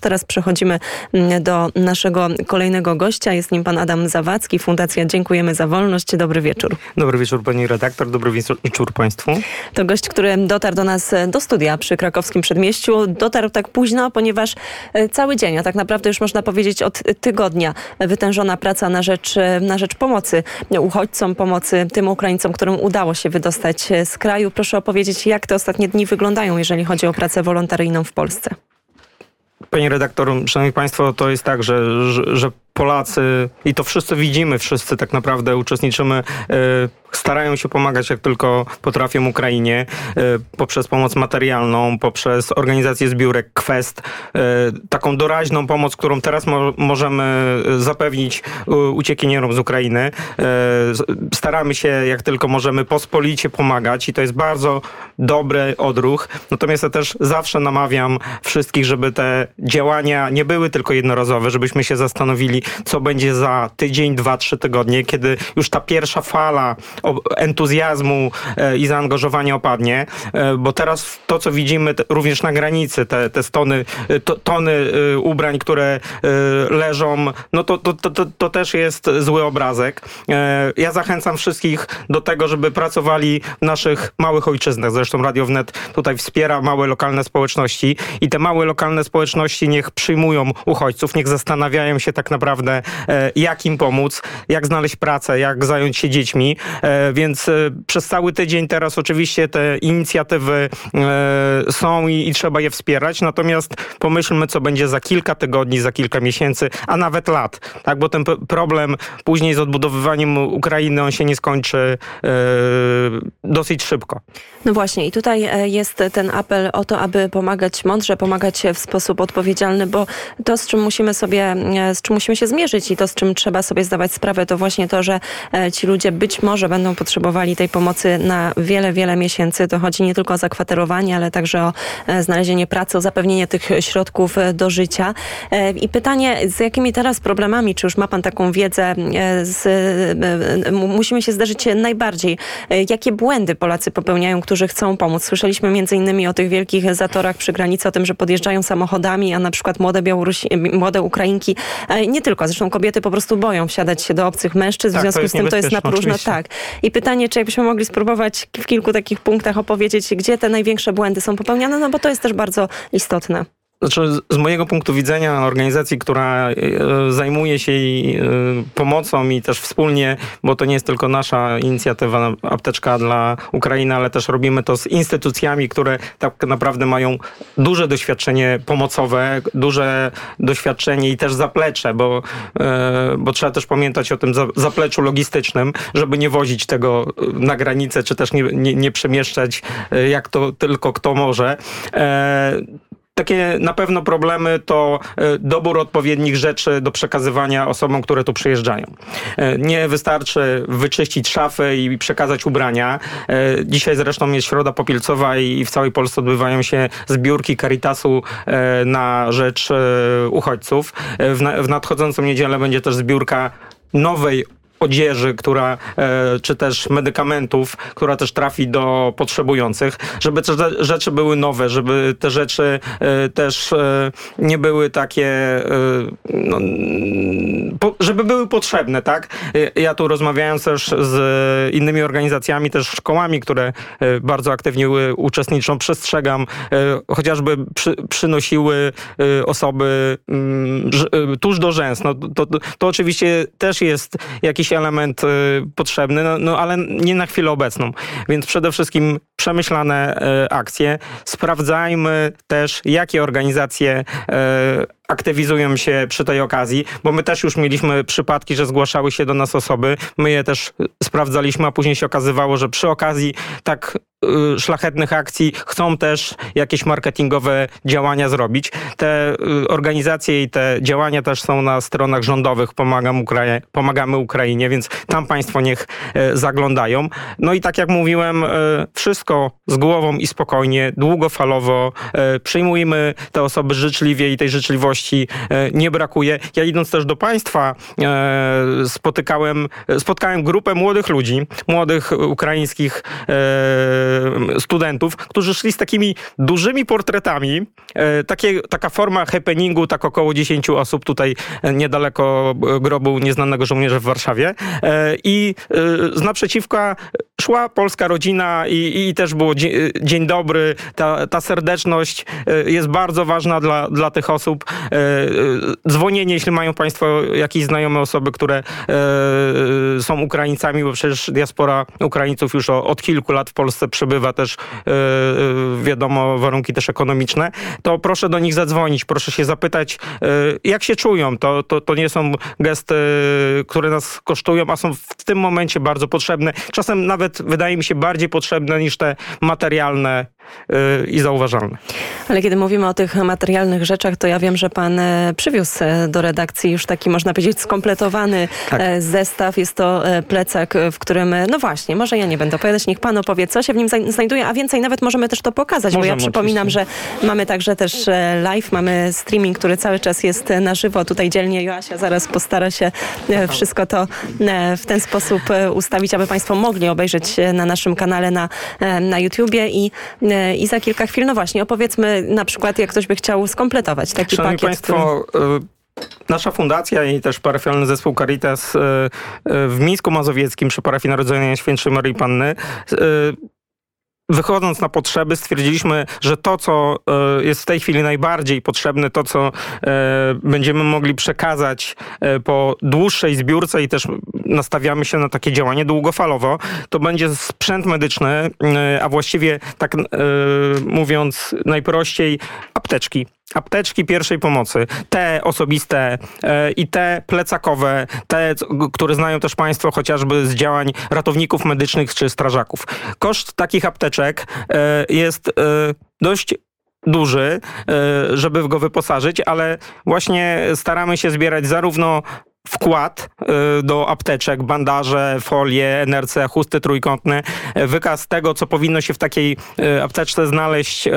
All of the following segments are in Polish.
Teraz przechodzimy mm, do naszego kolejnego gościa. Jest nim pan Adam Zawadzki, Fundacja Dziękujemy za Wolność. Dobry wieczór. Dobry wieczór pani redaktor, dobry wieczór państwu. To gość, który dotarł do nas do studia przy krakowskim przedmieściu. Dotarł tak późno, ponieważ e, cały dzień, a tak naprawdę już można powiedzieć od tygodnia, wytężona praca na rzecz, na rzecz pomocy uchodźcom, pomocy tym Ukraińcom, którym udało się wydostać z kraju. Proszę opowiedzieć, jak te ostatnie dni wyglądają, jeżeli chodzi o pracę wolontaryjną w Polsce. Panie redaktor, szanowni państwo, to jest tak, że, że, że Polacy, i to wszyscy widzimy, wszyscy tak naprawdę uczestniczymy, e, starają się pomagać jak tylko potrafią Ukrainie e, poprzez pomoc materialną, poprzez organizację zbiórek, kwest, e, taką doraźną pomoc, którą teraz mo możemy zapewnić uciekinierom z Ukrainy. Staramy się jak tylko możemy pospolicie pomagać i to jest bardzo dobry odruch. Natomiast ja też zawsze namawiam wszystkich, żeby te działania nie były tylko jednorazowe, żebyśmy się zastanowili, co będzie za tydzień, dwa, trzy tygodnie, kiedy już ta pierwsza fala entuzjazmu e, i zaangażowania opadnie, e, bo teraz to, co widzimy również na granicy, te, te stony, e, to, tony ubrań, które leżą, no to, to, to, to też jest zły obrazek. Ja zachęcam wszystkich do tego, żeby pracowali w naszych małych ojczyznach. Zresztą Radio Wnet tutaj wspiera małe lokalne społeczności i te małe lokalne społeczności niech przyjmują uchodźców, niech zastanawiają się tak naprawdę, e, jak im pomóc, jak znaleźć pracę, jak zająć się dziećmi. E, więc e, przez cały tydzień teraz oczywiście te inicjatywy są i, i trzeba je wspierać. Natomiast pomyślmy, co będzie za kilka tygodni, za kilka miesięcy, a nawet lat. Tak, bo ten problem później z odbudowywaniem Ukrainy, on się nie skończy dosyć szybko. No właśnie i tutaj jest ten apel o to, aby pomagać mądrze, pomagać w sposób odpowiedzialny, bo to, z czym musimy sobie, z czym musimy się zmierzyć i to, z czym trzeba sobie zdawać sprawę, to właśnie to, że e, ci ludzie być może będą potrzebowali tej pomocy na wiele, wiele miesięcy. To chodzi nie tylko o zakwaterowanie, ale także o e, znalezienie pracy, o zapewnienie tych środków e, do życia. I pytanie, z jakimi teraz problemami, czy już ma pan taką wiedzę, z, musimy się zderzyć najbardziej. Jakie błędy Polacy popełniają, którzy chcą pomóc? Słyszeliśmy między innymi o tych wielkich zatorach przy granicy, o tym, że podjeżdżają samochodami, a na przykład młode Białorusi, młode Ukrainki nie tylko tylko. Zresztą kobiety po prostu boją wsiadać się do obcych mężczyzn, tak, w związku z tym to jest na próżno. Tak. I pytanie, czy jakbyśmy mogli spróbować w kilku takich punktach opowiedzieć, gdzie te największe błędy są popełniane, no bo to jest też bardzo istotne. Znaczy, z mojego punktu widzenia organizacji, która e, zajmuje się e, pomocą i też wspólnie, bo to nie jest tylko nasza inicjatywa Apteczka dla Ukrainy, ale też robimy to z instytucjami, które tak naprawdę mają duże doświadczenie pomocowe, duże doświadczenie i też zaplecze, bo, e, bo trzeba też pamiętać o tym zapleczu logistycznym, żeby nie wozić tego na granicę, czy też nie, nie, nie przemieszczać jak to tylko kto może takie na pewno problemy to e, dobór odpowiednich rzeczy do przekazywania osobom, które tu przyjeżdżają. E, nie wystarczy wyczyścić szafy i przekazać ubrania. E, dzisiaj zresztą jest Środa Popielcowa i w całej Polsce odbywają się zbiórki Caritasu na rzecz uchodźców. W nadchodzącą niedzielę będzie też zbiórka nowej odzieży, która, e, czy też medykamentów, która też trafi do potrzebujących, żeby te rzeczy były nowe, żeby te rzeczy e, też e, nie były takie, no, żeby były potrzebne, tak? Ja tu rozmawiając też z innymi organizacjami, też szkołami, które bardzo aktywnie uczestniczą, przestrzegam, chociażby przy, przynosiły osoby mm, tuż do rzęs. No, to, to, to oczywiście też jest jakiś element y, potrzebny, no, no, ale nie na chwilę obecną. Więc przede wszystkim przemyślane y, akcje. Sprawdzajmy też, jakie organizacje y, aktywizują się przy tej okazji, bo my też już mieliśmy przypadki, że zgłaszały się do nas osoby, my je też sprawdzaliśmy, a później się okazywało, że przy okazji tak y, szlachetnych akcji chcą też jakieś marketingowe działania zrobić. Te y, organizacje i te działania też są na stronach rządowych Pomagam Ukrai Pomagamy Ukrainie, więc tam państwo niech y, zaglądają. No i tak jak mówiłem, wszystko z głową i spokojnie, długofalowo. Przyjmujmy te osoby życzliwie i tej życzliwości żywności nie brakuje. Ja idąc też do państwa spotykałem, spotkałem grupę młodych ludzi, młodych ukraińskich studentów, którzy szli z takimi dużymi portretami. Takie, taka forma happeningu, tak około 10 osób tutaj niedaleko grobu nieznanego żołnierza w Warszawie. I z naprzeciwka szła polska rodzina i, i też było dzień dobry. Ta, ta serdeczność e, jest bardzo ważna dla, dla tych osób. E, e, dzwonienie, jeśli mają Państwo jakieś znajome osoby, które są Ukraińcami, bo przecież diaspora Ukraińców już od kilku lat w Polsce przebywa też, wiadomo, warunki też ekonomiczne, to proszę do nich zadzwonić, proszę się zapytać, jak się czują. To, to, to nie są gesty, które nas kosztują, a są w tym momencie bardzo potrzebne. Czasem nawet wydaje mi się bardziej potrzebne niż te materialne i zauważalne. Ale kiedy mówimy o tych materialnych rzeczach, to ja wiem, że pan e, przywiózł e, do redakcji już taki, można powiedzieć, skompletowany tak. E, zestaw. Jest to plecak, w którym, no właśnie, może ja nie będę opowiadać, niech pan opowie, co się w nim znajduje, a więcej nawet możemy też to pokazać, możemy, bo ja przypominam, oczywiście. że mamy także też live, mamy streaming, który cały czas jest na żywo. Tutaj dzielnie Joasia zaraz postara się wszystko to w ten sposób ustawić, aby państwo mogli obejrzeć na naszym kanale na, na YouTubie i, i za kilka chwil, no właśnie, opowiedzmy na przykład, jak ktoś by chciał skompletować taki Szanowni pakiet. Państwo, który... Nasza fundacja i też parafialny zespół Caritas w Mińsku Mazowieckim przy parafii Narodzenia Świętszej Marii Panny wychodząc na potrzeby, stwierdziliśmy, że to, co e, jest w tej chwili najbardziej potrzebne, to, co e, będziemy mogli przekazać e, po dłuższej zbiórce i też nastawiamy się na takie działanie długofalowo, to będzie sprzęt medyczny, a właściwie tak mówiąc najprościej apteczki apteczki pierwszej pomocy, te osobiste e, i te plecakowe, te, które znają też Państwo chociażby z działań ratowników medycznych czy strażaków. Koszt takich apteczek e, jest e, dość duży, żeby go wyposażyć, ale właśnie staramy się zbierać zarówno wkład y, do apteczek, bandaże, folie, NRC, chusty trójkątne. E, wykaz tego, co powinno się w takiej y, apteczce znaleźć e,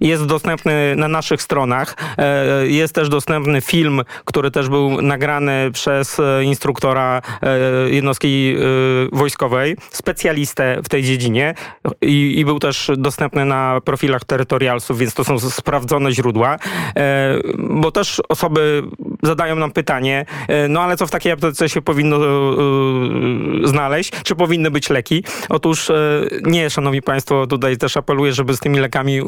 jest dostępny na naszych stronach. E, jest też dostępny film, który też był nagrany przez instruktora jednostki wojskowej, specjalistę w tej dziedzinie i, i był też dostępny na profilach terytorialsów, więc to są sprawdzone źródła, bo też osoby zadają nam pytanie, no ale co w takiej aptece się powinno yy, znaleźć? Czy powinny być leki? Otóż nie, szanowni państwo, tutaj też apeluję, żeby z tymi lekami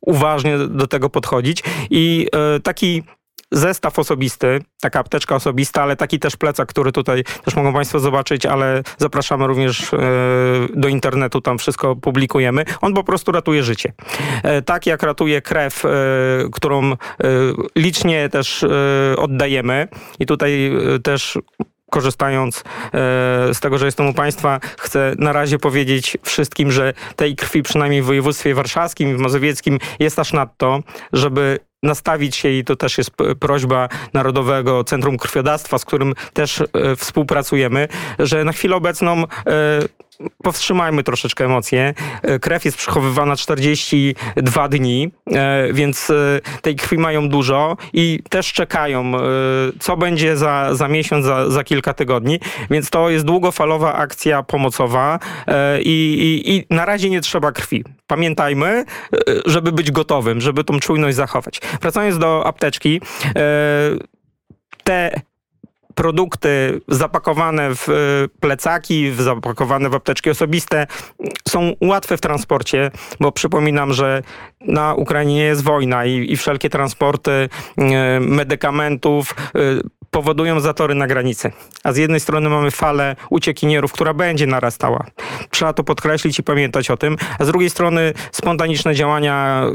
uważnie do tego podchodzić. I taki zestaw osobisty, taka apteczka osobista, ale taki też plecak, który tutaj też mogą Państwo zobaczyć, ale zapraszamy również do internetu, tam wszystko publikujemy. On po prostu ratuje życie. Tak jak ratuje krew, którą licznie też oddajemy i tutaj też korzystając z tego, że jestem u Państwa, chcę na razie powiedzieć wszystkim, że tej krwi przynajmniej w województwie warszawskim i w mazowieckim jest aż nadto, żeby nastawić się i to też jest prośba Narodowego Centrum Krwiodawstwa, z którym też e, współpracujemy, że na chwilę obecną e, powstrzymajmy troszeczkę emocje. E, krew jest przechowywana 42 dni, e, więc e, tej krwi mają dużo i też czekają, co będzie za, za miesiąc, za, za kilka tygodni. Więc to jest długofalowa akcja pomocowa i, i, i na razie nie trzeba krwi. Pamiętajmy, żeby być gotowym, żeby tą czujność zachować. Wracając do apteczki, te produkty zapakowane w e, plecaki, zapakowane w apteczki osobiste są łatwe w transporcie, bo przypominam, że na Ukrainie jest wojna i, i wszelkie transporty e, medykamentów, e, powodują zatory na granicy. A z jednej strony mamy falę uciekinierów, która będzie narastała. Trzeba to podkreślić i pamiętać o tym. A z drugiej strony spontaniczne działania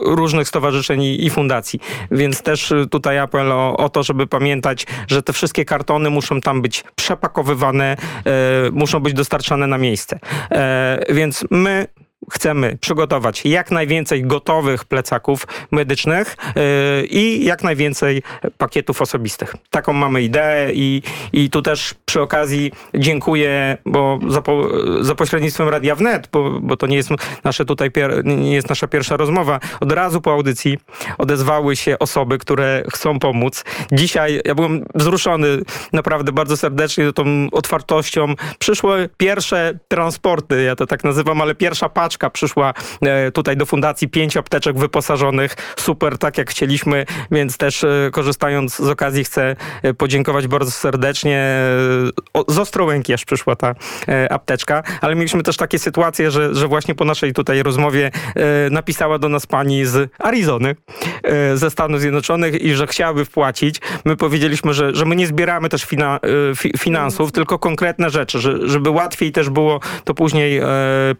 różnych stowarzyszeń i fundacji. Więc też tutaj apel o, o to, żeby pamiętać, że te wszystkie kartony muszą tam być przepakowywane, e, muszą być dostarczane na miejsce. E, więc my chcemy przygotować jak najwięcej gotowych plecaków medycznych yy, i jak najwięcej pakietów osobistych. Taką mamy ideę i, i tu też przy okazji dziękuję, bo za, po, za pośrednictwem Radia Wnet, bo, bo to nie jest nasze tutaj pier, nie jest nasza pierwsza rozmowa. Od razu po audycji odezwały się osoby, które chcą pomóc. Dzisiaj ja byłem wzruszony naprawdę bardzo serdecznie tą otwartością. Przyszły pierwsze transporty, ja to tak nazywam, ale pierwsza paczka przyszła e, tutaj do fundacji, pięć apteczek wyposażonych. Super, tak jak chcieliśmy, więc też e, korzystając z okazji chcę e, podziękować bardzo serdecznie. Z Ostrołęki aż przyszła ta apteczka, ale mieliśmy też takie sytuacje, że, że właśnie po naszej tutaj rozmowie napisała do nas pani z Arizony, ze Stanów Zjednoczonych i że chciałaby wpłacić. My powiedzieliśmy, że, że my nie zbieramy też fina, fi, finansów, tylko konkretne rzeczy, że, żeby łatwiej też było to później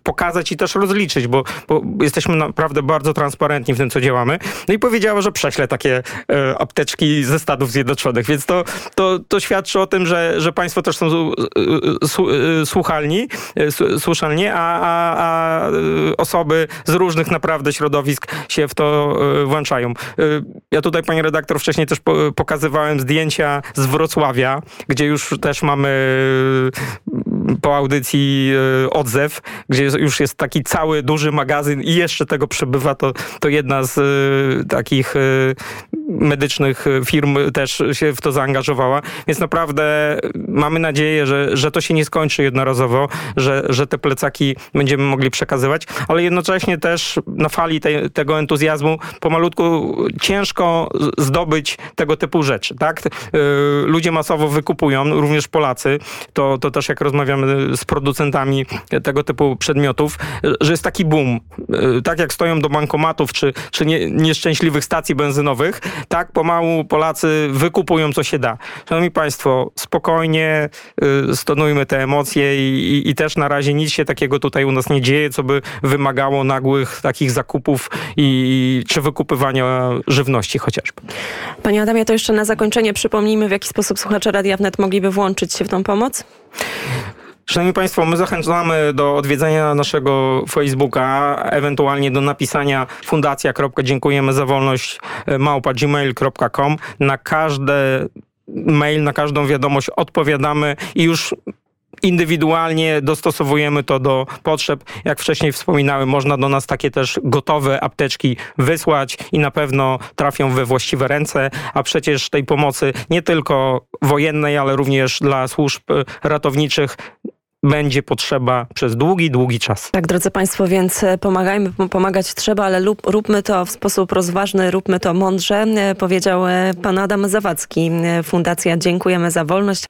pokazać i też rozliczyć, bo, bo jesteśmy naprawdę bardzo transparentni w tym, co działamy. No i powiedziała, że prześle takie e, apteczki ze Stanów Zjednoczonych, więc to, to, to świadczy o tym, że, że państwo też są e, słuchalni, e, słuszalni, a, a, a osoby z różnych naprawdę środowisk się w to włączają. Ja tutaj, pani redaktor, wcześniej też pokazywałem zdjęcia z Wrocławia, gdzie już też mamy po audycji odzew, gdzie już jest taki cały duży magazyn i jeszcze tego przybywa, to, to jedna z y, takich y, medycznych firm też się w to zaangażowała. Więc naprawdę mamy nadzieję, że, że to się nie skończy jednorazowo, że, że te plecaki będziemy mogli przekazywać, ale jednocześnie też na fali te, tego entuzjazmu pomalutku ciężko zdobyć tego typu rzeczy. Tak? Y, ludzie masowo wykupują, również Polacy. To, to też jak rozmawiamy z producentami tego typu przedmiotów, że jest taki boom. Y, tak jak stoją do bankomatów czy, czy nie, nieszczęśliwych stacji benzynowych, tak pomału Polacy wykupują co się da. Szanowni Państwo, spokojnie y, stonujmy te emocje i, i, i też na razie nic się takiego tutaj u nas nie dzieje, co by wymagało nagłych takich zakupów i, czy wykupywania żywności chociażby. Panie Adamie, to jeszcze na zakończenie przypomnijmy, w jaki sposób słuchacze Radia Wnet mogliby włączyć się w tą pomoc? Szanowni Państwo, my zachęcamy do odwiedzenia naszego Facebooka, ewentualnie do napisania fundacja.dziękujemy za wolność e, małpa gmail.com. Na każde mail, na każdą wiadomość odpowiadamy i już indywidualnie dostosowujemy to do potrzeb. Jak wcześniej wspominałem, można do nas takie też gotowe apteczki wysłać i na pewno trafią we właściwe ręce, a przecież tej pomocy nie tylko wojennej, ale również dla służb ratowniczych będzie potrzeba przez długi, długi czas. Tak, drodzy Państwo, więc e, pomagajmy, pomagać trzeba, ale lub, róbmy to w sposób rozważny, róbmy to mądrze, e, powiedział e, pan Adam Zawadzki, Fundacja Dziękujemy za Wolność.